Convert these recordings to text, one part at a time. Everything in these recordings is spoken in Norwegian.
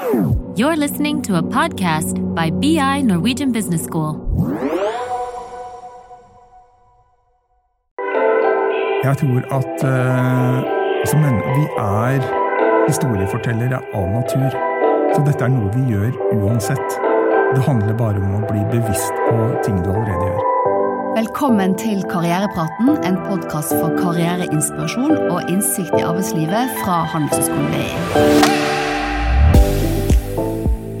You're listening to a podcast by BI Norwegian Business School. Jeg tror at uh, altså, men, vi er historiefortellere av natur. Så dette er noe vi gjør uansett. Det handler bare om å bli bevisst på ting du allerede gjør. Velkommen til Karrierepraten, en podkast for karriereinspirasjon og innsikt i arbeidslivet fra Handelshøyskolen BI.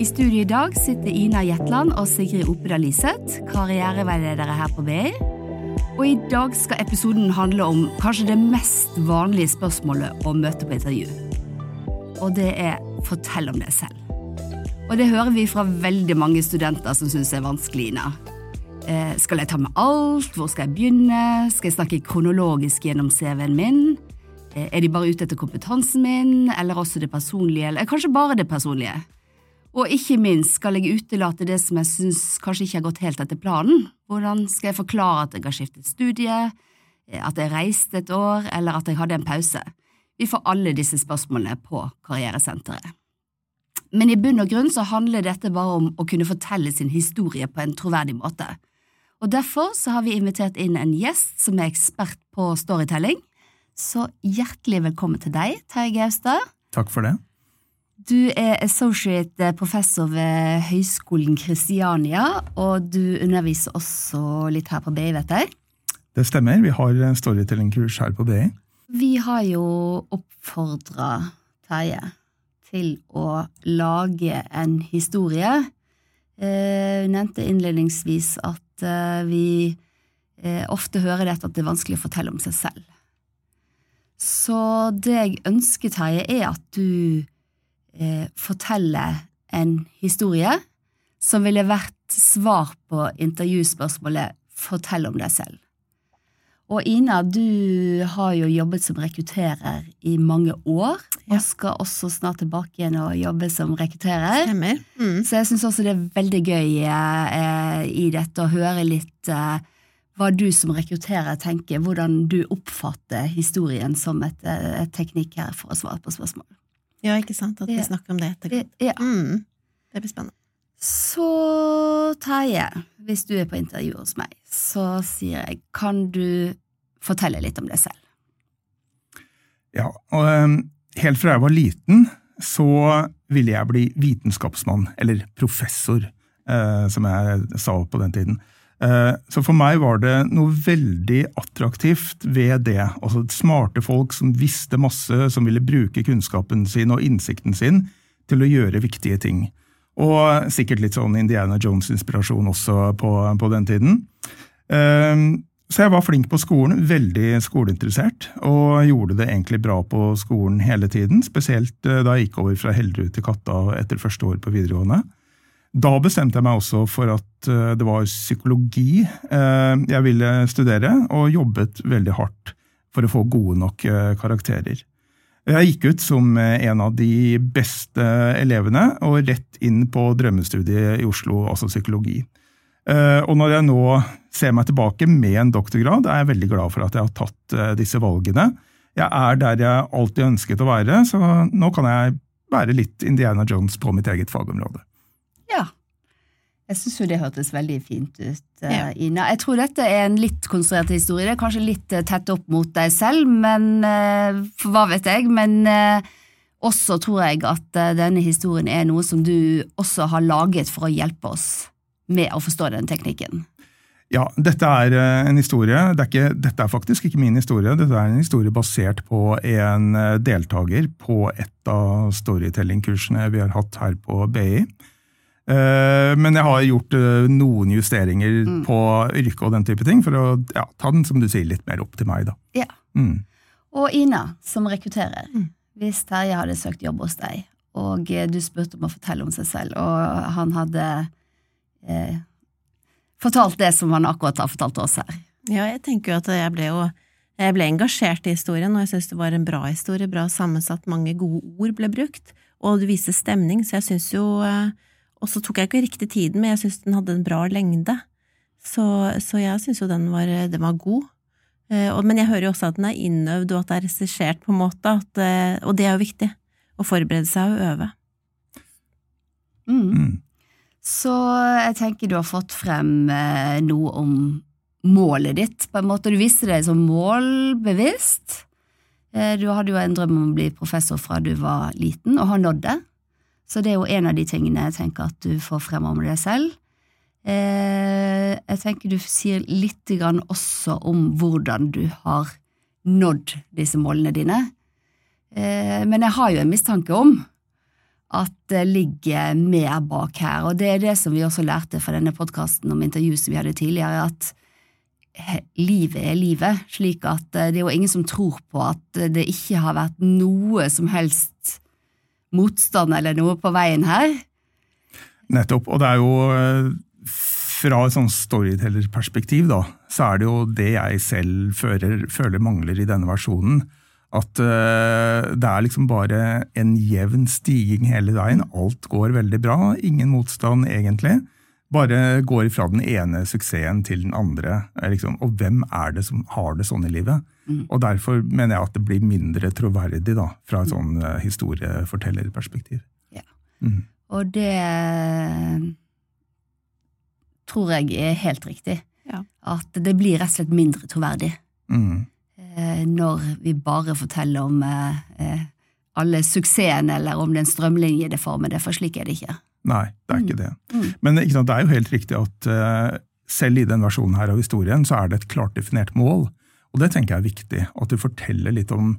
I studio i dag sitter Ina Jetland og Sigrid Opedal Liseth, karriereveiledere her på BI. Og i dag skal episoden handle om kanskje det mest vanlige spørsmålet å møte på intervju. Og det er 'fortell om deg selv'. Og det hører vi fra veldig mange studenter som syns er vanskelig, Ina. Eh, skal jeg ta med alt? Hvor skal jeg begynne? Skal jeg snakke kronologisk gjennom CV-en min? Eh, er de bare ute etter kompetansen min, eller også det personlige, eller kanskje bare det personlige? Og ikke minst skal jeg utelate det som jeg syns kanskje ikke har gått helt etter planen. Hvordan skal jeg forklare at jeg har skiftet studie, eh, at jeg reiste et år, eller at jeg hadde en pause? Vi får alle disse spørsmålene på Karrieresenteret. Men i bunn og grunn så handler dette bare om å kunne fortelle sin historie på en troverdig måte. Og Derfor så har vi invitert inn en gjest som er ekspert på storytelling. Så hjertelig velkommen til deg, Terje Gaustad. Takk for det. Du er associate professor ved Høgskolen Kristiania, og du underviser også litt her på BI, vet jeg. Det stemmer. Vi har storytellingkurs her på BI. Vi har jo oppfordra Terje til å lage en historie. Eh, Hun nevnte innledningsvis at eh, vi eh, ofte hører dette at det er vanskelig å fortelle om seg selv. Så det jeg ønsker, Terje, er at du eh, fortelle en historie som ville vært svar på intervjuspørsmålet 'Fortell om deg selv'. Og Ina, du har jo jobbet som rekrutterer i mange år, Ja. og skal også snart tilbake igjen og jobbe som rekrutterer. Stemmer. Mm. Så jeg syns også det er veldig gøy eh, i dette å høre litt eh, hva du som rekrutterer tenker, hvordan du oppfatter historien som et, eh, et teknikk her for å svare på spørsmål. Ja, ikke sant? At vi snakker om det etterkant. Ja. Mm. Det blir spennende. Så Terje, hvis du er på intervju hos meg, så sier jeg kan du fortelle litt om deg selv? Ja, og ehm, helt fra jeg var liten, så ville jeg bli vitenskapsmann, eller professor, eh, som jeg sa på den tiden. Eh, Så for meg var det noe veldig attraktivt ved det. Altså smarte folk som visste masse, som ville bruke kunnskapen sin og innsikten sin til å gjøre viktige ting. Og sikkert litt sånn Indiana Jones-inspirasjon også på, på den tiden. Ehm, Så jeg var flink på skolen, veldig skoleinteressert, og gjorde det egentlig bra på skolen hele tiden, spesielt eh, da jeg gikk over fra Hellerud til Katta etter første år på videregående. Da bestemte jeg meg også for at eh, det var psykologi eh, jeg ville studere, og jobbet veldig hardt for å få gode nok eh, karakterer. Jeg gikk ut som en av de beste elevene, og rett inn på drømmestudiet i Oslo, altså psykologi. Og når jeg nå ser meg tilbake med en doktorgrad, er jeg veldig glad for at jeg har tatt disse valgene. Jeg er der jeg alltid ønsket å være, så nå kan jeg være litt Indiana Jones på mitt eget fagområde. Ja. Jeg syns jo det hørtes veldig fint ut, eh, Ja. Ina. Jeg tror dette er en litt konstruert historie. Det er kanskje litt eh, tett opp mot deg selv, men eh, for hva vet jeg. Men også tror jeg at denne historien er noe som du også har laget for å hjelpe oss med å forstå den teknikken. Ja, dette er en historie. Det er ikke, dette er faktisk ikke min historie. Dette er en historie basert på en deltaker på et av storytelling-kursene vi har hatt her på BI. Eh, Men jeg har gjort eh, noen justeringer Mm. på yrket og den type ting, for å ja, ta den som du sier, litt mer opp til meg. da. Ja. Mm. Og Ina, som rekrutterer, Mm. hvis Terje hadde søkt jobb hos deg, og eh, du spurte om å fortelle om seg selv, og han hadde eh, fortalt det som han akkurat har fortalt oss her. Ja, jeg tenker jo at jeg ble jo jeg ble engasjert i historien, og jeg synes det var en bra historie, bra sammensatt, mange gode ord ble brukt, og du viste stemning, så jeg synes jo eh, Og så tok jeg ikke riktig tiden, men jeg synes den hadde en bra lengde, så, så jeg synes jo den var, den var god. Eh, Men jeg hører jo også at den er innøvd, og at det er regissert på en måte, at, eh, og det er jo viktig. Å forberede seg og øve. Mm. Så jeg tenker du har fått frem eh, noe om målet ditt, på en måte. Du viste deg som målbevisst. Eh, du hadde jo en drøm om å bli professor fra du var liten, og har nådd det. Så det er jo en av de tingene jeg tenker at du får frem om deg selv. Eh, jeg tenker du sier litt grann også om hvordan du har nådd disse målene dine. Eh, men jeg har jo en mistanke om at det ligger mer bak her, og det er det som vi også lærte fra denne podkasten om intervjuet som vi hadde tidligere, at livet er livet, slik at eh, det er jo ingen som tror på at det ikke har vært noe som helst motstand eller noe på veien her. Nettopp. Og det er jo eh, fra et sånn storyteller-perspektiv, da, så er det jo det jeg selv føler, føler mangler i denne versjonen. At uh, det er liksom bare en jevn stiging hele veien. Alt går veldig bra. Ingen motstand, egentlig. Bare går fra den ene suksessen til den andre. eh, Liksom. Og hvem er det som har det sånn i livet? Og derfor mener jeg at det blir mindre troverdig da, fra et sånn eh, historiefortellerperspektiv. Ja. Mm. Og det tror jeg er helt riktig. Ja. At det blir rett og slett mindre troverdig Mm. eh, når vi bare forteller om eh, eh, alle suksessen, eller om det er en strømlinjedeformede, For slik er det ikke. Nei, det er ikke det. Mm. Men ikke sant, det er jo helt riktig at uh, selv i den versjonen her av historien, så er det et klart definert mål. Og det tenker jeg er viktig. At du forteller litt om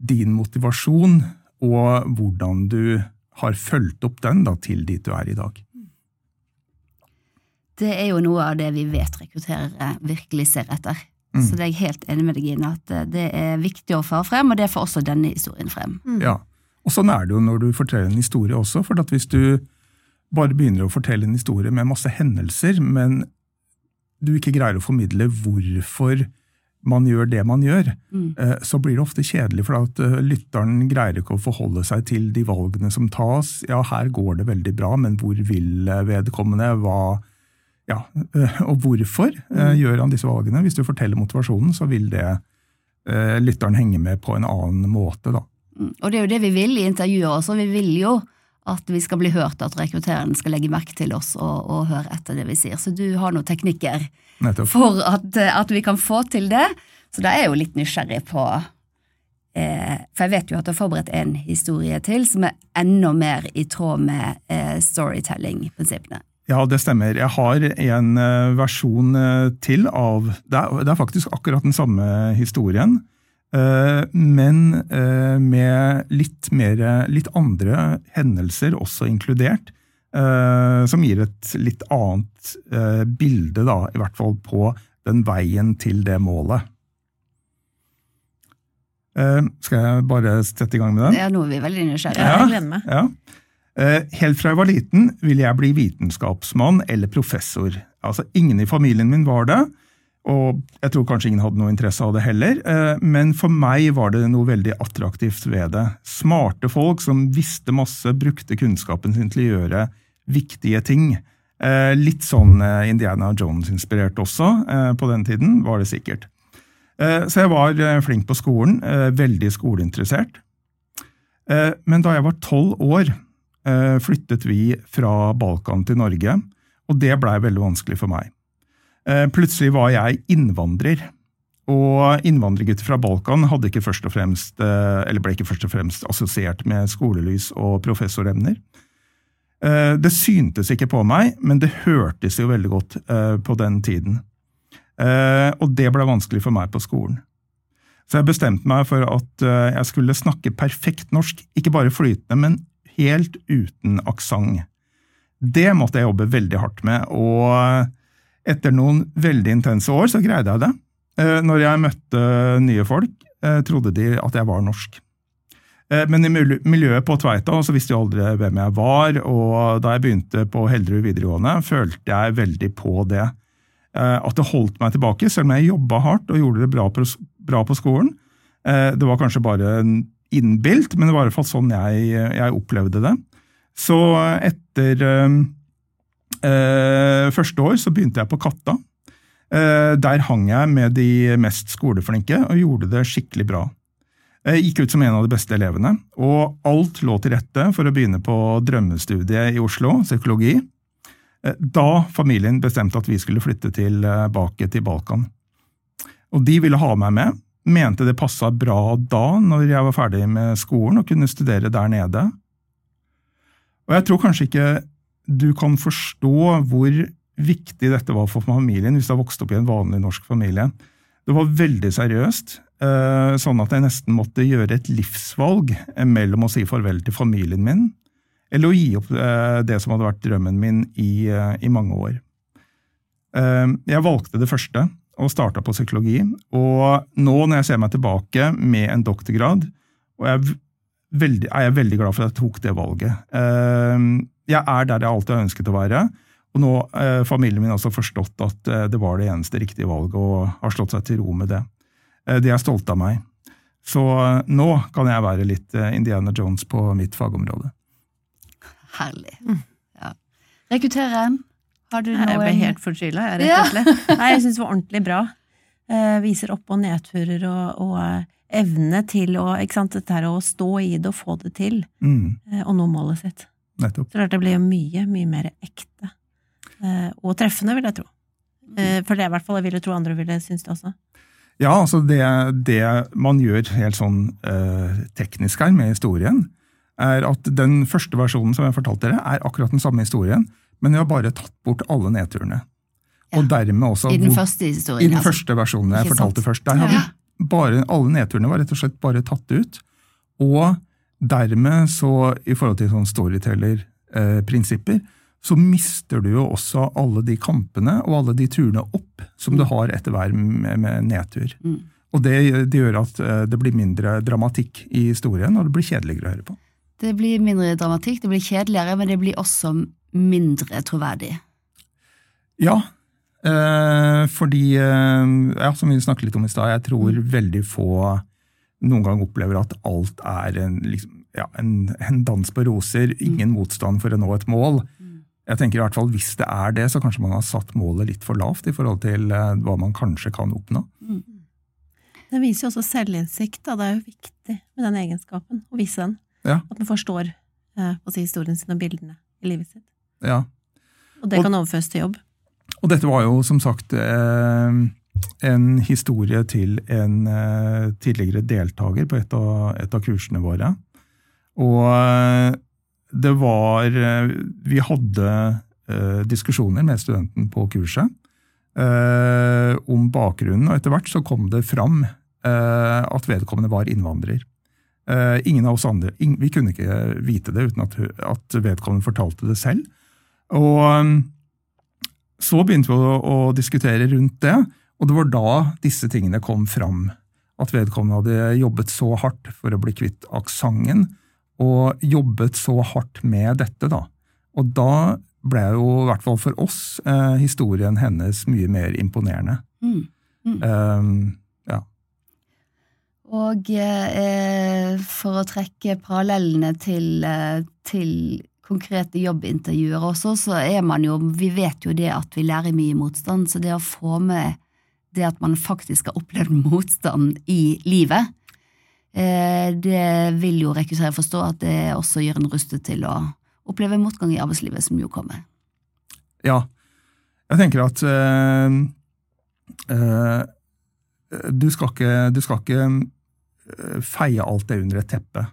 din motivasjon, og hvordan du har fulgt opp den da, til dit du er i dag. Det er jo noe av det vi vet rekrutterere virkelig ser etter. Mm. Så det er jeg helt enig med deg i, at eh, det er viktig å få frem, og det får også denne historien frem. Ja. Og sånn er det jo når du forteller en historie også, for at hvis du bare begynner å fortelle en historie med masse hendelser, men du ikke greier å formidle hvorfor man gjør det man gjør, Mm. eh, så blir det ofte kjedelig, for at eh, lytteren greier ikke å forholde seg til de valgene som tas. Ja, her går det veldig bra, men hvor vil vedkommende? Hva ja, eh, og hvorfor mm. gjør han disse valgene? Hvis du forteller motivasjonen, så vil det eh, lytteren henge med på en annen måte, da. Mm. Og det er jo det vi vil i intervjuet også. Vi vil jo at vi skal bli hørt, at rekruttereren skal legge merke til oss og, og høre etter det vi sier. Så du har noen teknikker Nettopp. for at, at vi kan få til det. Så da er jeg jo litt nysgjerrig på eh, For jeg vet jo at du har forberedt en historie til som er enda mer i tråd med eh, storytelling-prinsippene. Ja, det stemmer. Jeg har en eh, versjon eh, til av det er, er faktisk akkurat den samme historien, eh, men eh, med litt, mer, litt andre hendelser også inkludert, eh, som gir et litt annet bilde, da, i hvert fall på den veien til det målet. Eh, Skal jeg bare sette i gang med den? Ja, nå er vi veldig nysgjerrige. Ja, jeg gleder meg. Ja. Eh, Helt fra jeg var liten ville jeg bli vitenskapsmann eller professor. Altså, Ingen i familien min var det, og jeg tror kanskje ingen hadde noe interesse av det heller, eh, men for meg var det noe veldig attraktivt ved det. Smarte folk som visste masse, brukte kunnskapen sin til å gjøre viktige ting. Eh, Litt sånn Indiana Jones-inspirert også, på den tiden, var det sikkert. Så jeg var flink på skolen, veldig skoleinteressert. Men da jeg var tolv år, flyttet vi fra Balkan til Norge, og det blei veldig vanskelig for meg. Eh, Plutselig var jeg innvandrer, og innvandrergutter fra Balkan ikke fremst, eh, ble ikke først og fremst assosiert med skolelys og professoremner. Eh, Det syntes ikke på meg, men det hørtes jo veldig godt eh, på den tiden. Eh, Og det ble vanskelig for meg på skolen. Så jeg bestemte meg for at eh, jeg skulle snakke perfekt norsk, ikke bare flytende, men helt uten aksent. Det måtte jeg jobbe veldig hardt med, og etter noen veldig intense år så greide jeg det. Eh, Når jeg møtte nye folk, eh, trodde de at jeg var norsk. Eh, Men i miljøet på Tveita så visste jeg aldri hvem jeg var, og da jeg begynte på Hellerud videregående, følte jeg veldig på det. At det holdt meg tilbake, selv om jeg jobba hardt og gjorde det bra på, skolen. Det var kanskje bare innbilt, men det var i hvert fall sånn jeg, jeg opplevde det. Så etter eh, første år så begynte jeg på Katta. Eh, der hang jeg med de mest skoleflinke og gjorde det skikkelig bra. Jeg gikk ut som en av de beste elevene, og alt lå til rette for å begynne på drømmestudiet i Oslo, psykologi, eh, da familien bestemte at vi skulle flytte tilbake til Balkan. Og de ville ha meg med, mente det passa bra da, når jeg var ferdig med skolen og kunne studere der nede. Og jeg tror kanskje ikke du kan forstå hvor viktig dette var for familien hvis du har vokst opp i en vanlig norsk familie. Det var veldig seriøst, eh, sånn at jeg nesten måtte gjøre et livsvalg mellom å si farvel til familien min, eller å gi opp eh, det som hadde vært drømmen min i, eh, i mange år. Jeg valgte det første, og starta på psykologi. Og nå når jeg ser meg tilbake med en doktorgrad, og jeg er, veldig, er jeg veldig glad for at jeg tok det valget. Jeg er der jeg alltid har ønsket å være. Og nå har familien min også forstått at det var det eneste riktige valget, og har slått seg til ro med det. Eh, de er stolte av meg. Så eh, nå kan jeg være litt eh, Indiana Jones på mitt fagområde. Herlig. Mm. Ja. Rekrutteren, har du noe Jeg ble helt fortrylla, jeg, rett og slett. Ja. Nei, jeg syns det var ordentlig bra. viser opp- og nedturer og, og evne til å ikke sant, dette her å stå i det og få det til, mm. og nå målet sitt. Nettopp. Så det blir jo mye, mye mer ekte. Og treffende, vil jeg tro. For det i hvert fall jeg ville tro andre ville synes det også. Ja, altså det, det man gjør helt sånn eh, teknisk her med historien, er at den første versjonen som jeg fortalte dere, er akkurat den samme historien, men jeg har bare tatt bort alle nedturene. Ja. Og dermed også... I den første historien? I den altså. første versjonen jeg fortalte først. Der har vi bare, Alle nedturene var rett og slett bare tatt ut. Og dermed, så i forhold til sånn storyteller-prinsipper, eh, så mister du jo også alle de kampene og alle de turene opp som du mm. har etter hver med nedtur. Mm. Og det, det, gjør at eh, det blir mindre dramatikk i historien, og det blir kjedeligere å høre på. Det blir mindre dramatikk, det blir kjedeligere, men det blir også mindre troverdig. Ja, eh, fordi eh, ja, Som vi snakket litt om i stad, jeg tror mm. veldig få noen gang opplever at alt er en, liksom, ja, en, en dans på roser, ingen mm. motstand for å nå et mål. Jeg tenker i hvert fall Hvis det er det, så kanskje man har satt målet litt for lavt i forhold til eh, hva man kanskje kan oppnå. Mm. Det viser jo også selvinnsikt. Da. Det er jo viktig med den egenskapen, å vise den. Ja. At man forstår eh, si, historien sin og bildene i livet sitt. Ja. Og det og, kan overføres til jobb. Og dette var jo som sagt eh, en historie til en eh, tidligere deltaker på et av, et av kursene våre. Og eh, det var eh, Vi hadde eh, diskusjoner med studenten på kurset eh, om bakgrunnen, og etter hvert så kom det fram at vedkommende var innvandrer. Ingen av oss andre, Vi kunne ikke vite det uten at, vedkommende fortalte det selv. Og så begynte vi å, å diskutere rundt det, og det var da disse tingene kom fram. At vedkommende hadde jobbet så hardt for å bli kvitt aksenten og jobbet så hardt med dette, da. Og da ble jo, i hvert fall for oss, eh, historien hennes mye mer imponerende. Mm. Mm. Um. Og eh, for å trekke parallellene til, eh, til, konkrete jobbintervjuer også, så er man jo Vi vet jo det at vi lærer mye motstand, så det å få med det at man faktisk har opplevd motstand i livet, Eh, det vil jo rekruttere forstå at det også gjør en rustet til å oppleve motgang i arbeidslivet, som jo kommer. Ja, jeg tenker at øh, øh, du, skal ikke, du skal ikke feie alt det under et teppe.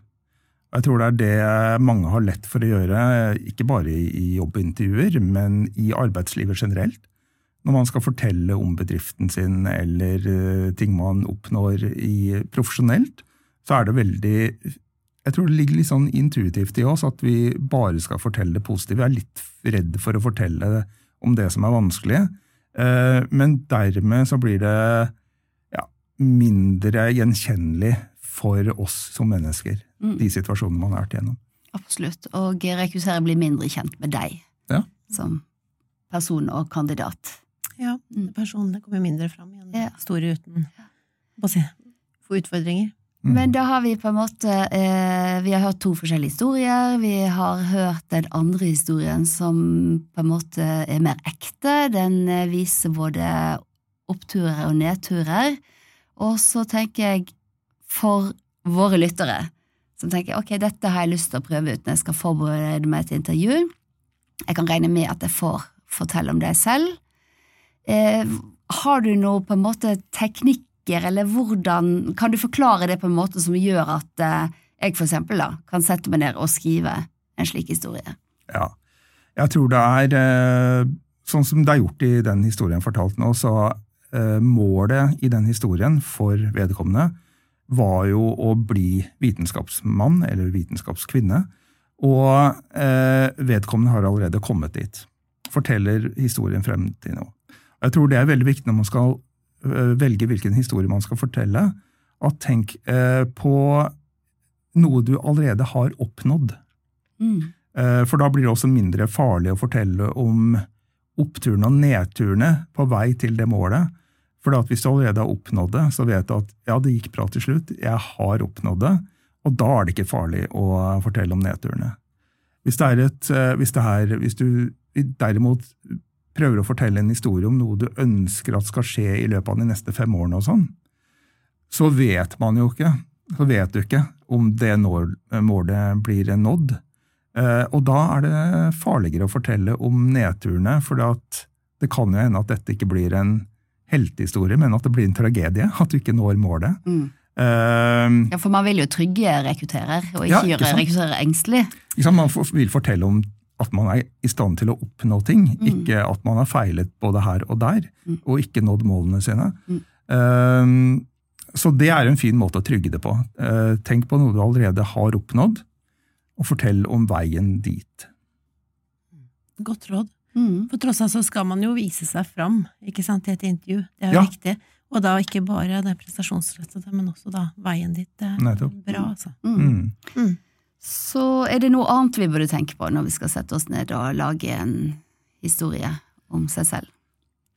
Jeg tror det er det mange har lett for å gjøre, ikke bare i jobbintervjuer, men i arbeidslivet generelt. Når man skal fortelle om bedriften sin eller ting man oppnår i profesjonelt, så er det veldig Jeg tror det ligger litt sånn intuitivt i oss at vi bare skal fortelle det positive. Vi er litt redd for å fortelle om det som er vanskelig. Eh, men dermed så blir det mindre gjenkjennelig for oss som mennesker, mm. de situasjonene man har vært igjennom. Absolutt. Og rekruttere blir mindre kjent med deg ja. som person og kandidat. Ja, mm. personene kommer mindre fram i en ja. historie uten å få utfordringer. Mm. Men da har vi på en måte eh, Vi har hørt to forskjellige historier. Vi har hørt den andre historien som på en måte er mer ekte. Den eh, viser både oppturer og nedturer. Og så tenker jeg, for våre lyttere som tenker ok, dette har jeg lyst til å prøve ut når jeg skal forberede meg til intervju. Jeg kan regne med at jeg får fortelle om det selv. Eh, har du noe på en måte teknikker, eller hvordan Kan du forklare det på en måte som gjør at eh, jeg for eksempel da, kan sette meg ned og skrive en slik historie? Ja. Jeg tror det er eh, sånn som det er gjort i den historien fortalt nå, så målet i den historien for vedkommende var jo å bli vitenskapsmann eller vitenskapskvinne, og eh, vedkommende har allerede kommet dit. Forteller historien frem til nå. Jeg tror det er veldig viktig når man skal øh, velge hvilken historie man skal fortelle, at tenk eh, på noe du allerede har oppnådd. Mm. Eh, for da blir det også mindre farlig å fortelle om oppturene og nedturene på vei til det målet. For hvis du allerede har oppnådd det, så vet du at ja, det gikk bra til slutt, jeg har oppnådd det, og da er det ikke farlig å fortelle om nedturene. Hvis, et, eh, hvis, det er, hvis du derimot prøver å fortelle en historie om noe du ønsker at skal skje i løpet av de neste fem årene, og sånn, så vet man jo ikke så vet du ikke om det målet blir nådd. Eh, og da er det farligere å fortelle om nedturene, for det kan jo hende at dette ikke blir en heltehistorie, men at det blir en tragedie. At du ikke når målet. Mm. Uh, ja, For man vil jo trygge rekrutterer, og ikke Ja, gjøre ikke sant? rekrutterer engstelig. Ikke sant? Man vil fortelle om at man er i stand til å oppnå ting, Mm. ikke at man har feilet både her og der, Mm. og ikke nådd målene sine. Eh, så det er en fin måte å trygge det på. Uh, tenk på noe du allerede har oppnådd, og fortell om veien dit. Godt råd. Mm. For tross alt så skal man jo vise seg fram ikke sant, i et intervju. Det er jo Ja. viktig. Og da ikke bare det prestasjonsrettede, men også da veien dit. Det er Nettopp. bra, altså. Mm. Mm. Så er det noe annet vi burde tenke på når vi skal sette oss ned og lage en historie om seg selv?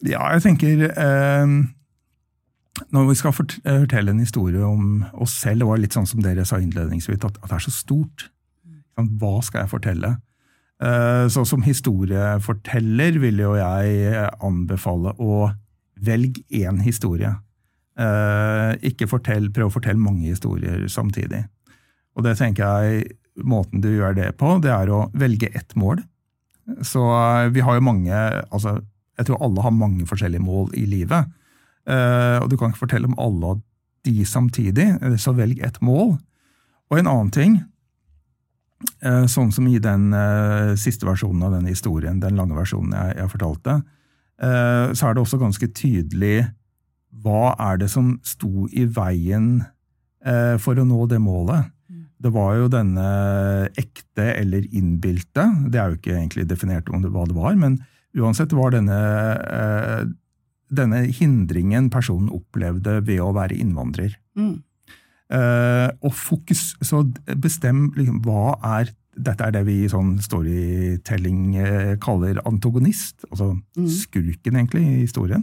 Ja, jeg tenker eh, Når vi skal fortelle en historie om oss selv, det var litt sånn som dere sa innledningsvis, at, at det er så stort. Hva skal jeg fortelle? Eh, så som historieforteller vil jo jeg anbefale å velge én historie. Eh, ikke fortell, prøv å fortelle mange historier samtidig. Og det tenker jeg måten du gjør det på, det er å velge ett mål. Så eh, vi har jo mange altså, Jeg tror alle har mange forskjellige mål i livet. Eh, og du kan ikke fortelle om alle de samtidig, eh, så velg ett mål. Og en annen ting, eh, sånn som i den eh, siste versjonen av den historien, den lange versjonen jeg, jeg fortalte, eh, så er det også ganske tydelig hva er det som sto i veien eh, for å nå det målet. Det var jo denne ekte eller innbilte, det er jo ikke egentlig definert om det, hva det var, men uansett var denne, eh, denne hindringen personen opplevde ved å være innvandrer. Mm. Eh, og fokus, så bestem liksom, hva er Dette er det vi i sånn storytelling eh, kaller antagonist, altså Mm. skurken egentlig i historien.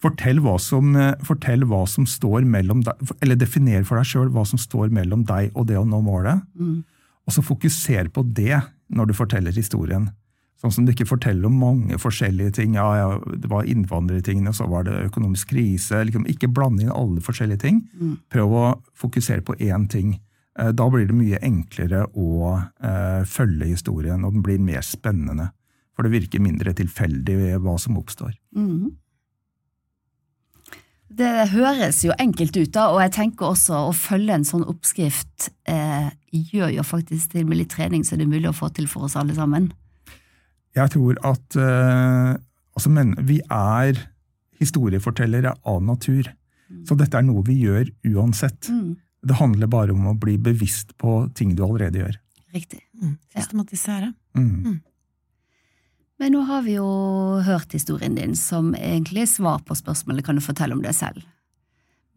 Fortell hva som, eh, fortell hva som står mellom deg, eller definer for deg sjøl hva som står mellom deg og det å nå målet. Mm. Og så fokuser på det når du forteller historien. Sånn som du ikke forteller om mange forskjellige ting. Ja, ja, det var innvandrertingene, så var det økonomisk krise. Liksom, ikke blande inn alle forskjellige ting. Mm. Prøv å fokusere på én ting. Eh, Da blir det mye enklere å eh, følge historien, og den blir mer spennende. For det virker mindre tilfeldig hva som oppstår. Mm. Det høres jo enkelt ut, da, og jeg tenker også å følge en sånn oppskrift eh, gjør jo faktisk til med litt trening så det er mulig å få til for oss alle sammen. Jeg tror at eh, altså, men, vi er historiefortellere av natur. Så dette er noe vi gjør uansett. Mm. Det handler bare om å bli bevisst på ting du allerede gjør. Riktig. Mm. Systematisere. Mm. Men nå har vi jo hørt historien din som egentlig svar på spørsmålet kan du fortelle om deg selv.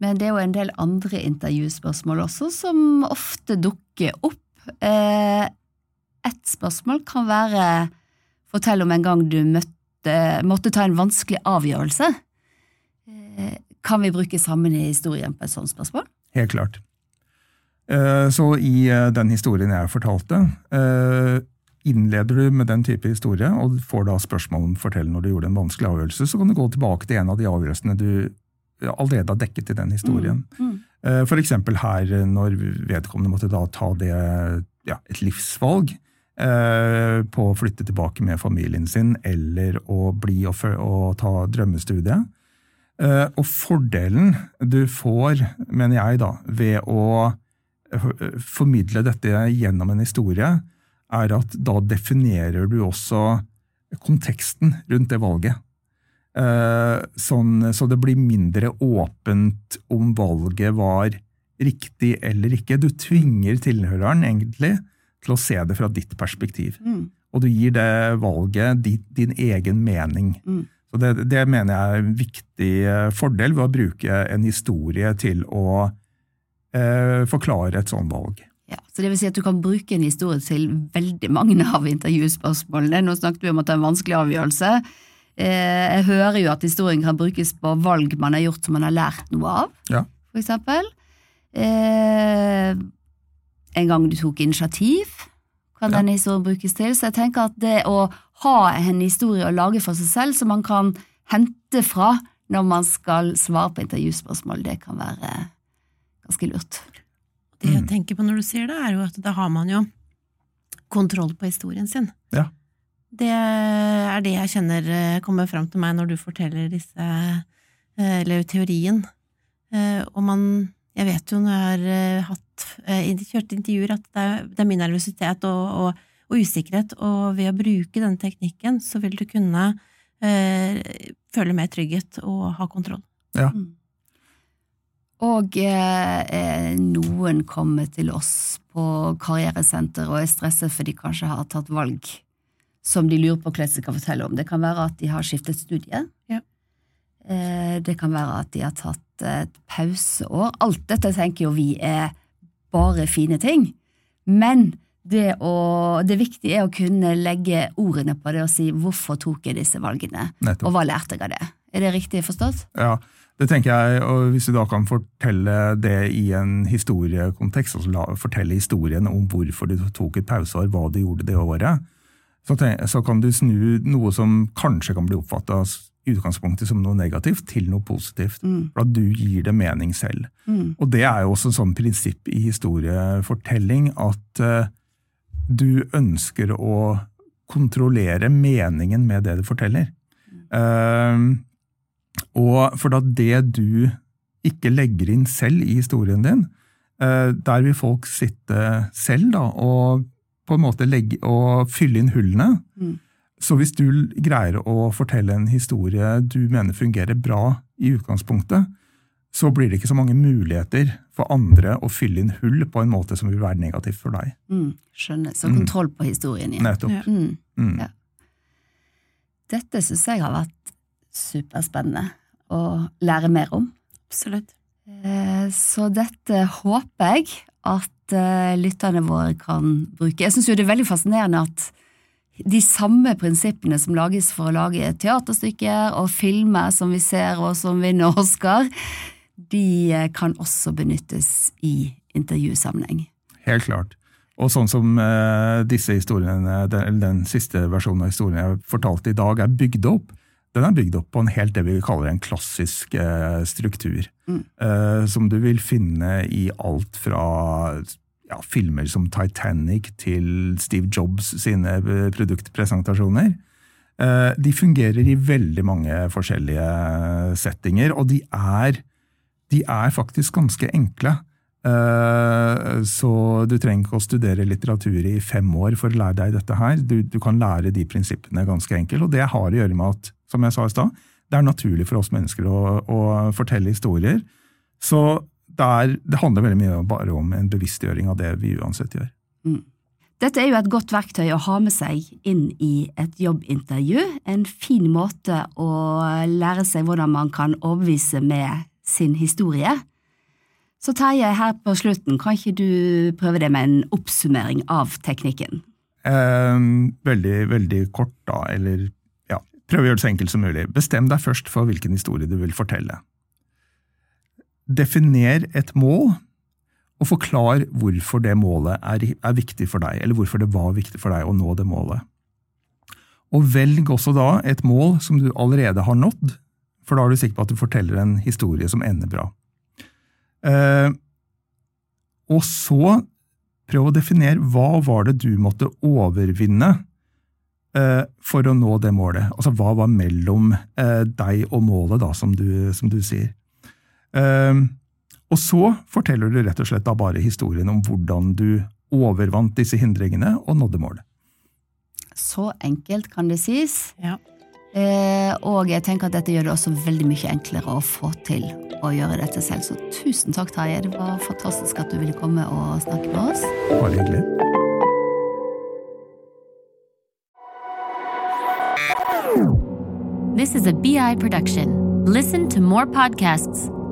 Men det er jo en del andre intervjuspørsmål også som ofte dukker opp. Eh, et spørsmål kan være fortell om en gang du møtte, måtte ta en vanskelig avgjørelse. Eh, kan vi bruke sammen i historien på et sånt spørsmål? Helt klart. Eh, Så i eh, den historien jeg fortalte, innleder du med den type historie, og får da spørsmål om fortell når du gjorde en vanskelig avgjørelse, så kan du gå tilbake til en av de avgjørelsene du allerede har dekket i den historien. Mm. mm. Eksempel her når vedkommende måtte da ta det, ja, et livsvalg på å flytte tilbake med familien sin, eller å bli og, og ta drømmestudiet. Eh, Og fordelen du får, mener jeg, da, ved å eh, formidle dette gjennom en historie, er at da definerer du også konteksten rundt det valget. Eh, Sånn, så det blir mindre åpent om valget var riktig eller ikke. Du tvinger tilhøreren egentlig til å se det fra ditt perspektiv. Mm. Og du gir det valget din, din egen mening. Mm. Så det, det mener jeg er en viktig eh, fordel ved å bruke en historie til å eh, forklare et sånt valg. Ja, så det vil si at du kan bruke en historie til veldig mange av intervjuspørsmålene. Nå snakket vi om at det er en vanskelig avgjørelse. Eh, Jeg hører jo at historien kan brukes på valg man har gjort som man har lært noe av, Ja. for eksempel. En gang du tok initiativ, kan Ja. denne historien brukes til. Så jeg tenker at det å ha en historie å lage for seg selv, som man kan hente fra når man skal svare på intervjuspørsmål, det kan være ganske lurt. Det jeg Mm. tenker på når du sier det, er jo at da har man jo kontroll på historien sin. Ja. Det er det jeg kjenner eh, kommer fram til meg når du forteller disse eh, Eller teorien. Eh, Og man Jeg vet jo når jeg har eh, hatt eh, kjørt intervjuer, at det er, det er mye nervøsitet og, og, og usikkerhet, og ved å bruke denne teknikken, så vil du kunne eh, føle mer trygghet og ha kontroll. Ja. Og eh, eh, noen kommer til oss på karrieresenter og er stresset fordi de kanskje har tatt valg som de lurer på hva de skal fortelle om. Det kan være at de har skiftet studie. Ja. Eh, det kan være at de har tatt et pauseår. Alt dette tenker jo vi er bare fine ting. Men det, å, det viktige er å kunne legge ordene på det og si hvorfor tok jeg disse valgene, Nettopp. og hva lærte jeg av det. Er det riktig forstått? Ja, det tenker jeg, og Hvis du da kan fortelle det i en historiekontekst, altså fortelle historien om hvorfor du tok et pauseår, hva du gjorde det året, så, tenk, så kan du snu noe som kanskje kan bli oppfatta utgangspunktet som noe negativt, til noe positivt. Mm. For at du gir det mening selv. Mm. Og det er jo også et sånn prinsipp i historiefortelling at uh, du ønsker å kontrollere meningen med det du forteller. Uh, og for da det du ikke legger inn selv i historien din, uh, der vil folk sitte selv da, og på en måte legge, og fylle inn hullene. Mm. Så hvis du greier å fortelle en historie du mener fungerer bra i utgangspunktet, så blir det ikke så mange muligheter for andre å fylle inn hull på en måte som vil være negativt for deg. Mm, skjønner. Så Mm. kontroll på historien igjen. Nettopp. Ja. Mm. Mm. Ja. Dette syns jeg har vært superspennende å lære mer om. Absolutt. Eh, Så dette håper jeg at eh, lytterne våre kan bruke. Jeg syns jo det er veldig fascinerende at de samme prinsippene som lages for å lage teaterstykker og filmer som vi ser og som vinner Oscar, de eh, kan også benyttes i intervjusammenheng. Helt klart. Og sånn som eh, disse historiene, den, den siste versjonen av historien jeg fortalte i dag, er bygd opp, den er bygd opp på en helt det vi kaller en klassisk eh, struktur. Mm. Som du vil finne i alt fra ja, filmer som Titanic til Steve Jobs sine eh, produktpresentasjoner. Eh, de fungerer i veldig mange forskjellige settinger, og de er, de er faktisk ganske enkle. Eh, Så du trenger ikke å studere litteratur i fem år for å lære deg dette her. Du, du kan lære de prinsippene ganske enkelt, og det har å gjøre med at, som jeg sa i stad, det er naturlig for oss mennesker å, å fortelle historier. Så det, er, det handler veldig mye bare om en bevisstgjøring av det vi uansett gjør. Dette er jo et godt verktøy å ha med seg inn i et jobbintervju. En fin måte å lære seg hvordan man kan overbevise med sin historie. Så Terje, her på slutten, kan ikke du prøve det med en oppsummering av teknikken? Eh, veldig, veldig kort, da, eller ja, prøv å gjøre det så enkelt som mulig. Bestem deg først for hvilken historie du vil fortelle. Definer et mål, og forklar hvorfor det målet er, er viktig for deg, eller hvorfor det var viktig for deg å nå det målet. Og velg også da et mål som du allerede har nådd, for da er du sikker på at du forteller en historie som ender bra. Eh, og så prøv å definere hva var det du måtte overvinne eh, for å nå det målet. Altså hva var mellom eh, deg og målet, da, som du, som du sier. Eh, og så forteller du rett og slett da bare historien om hvordan du overvant disse hindringene og nådde målet. Så enkelt kan det sies. Ja. Eh, og jeg tenker at dette gjør det også veldig mye enklere å få til å gjøre dette selv. Så tusen takk, Tarjei. Det var fantastisk at du ville komme og snakke med oss. Bare hyggelig. This is a BI production. Listen to more podcasts.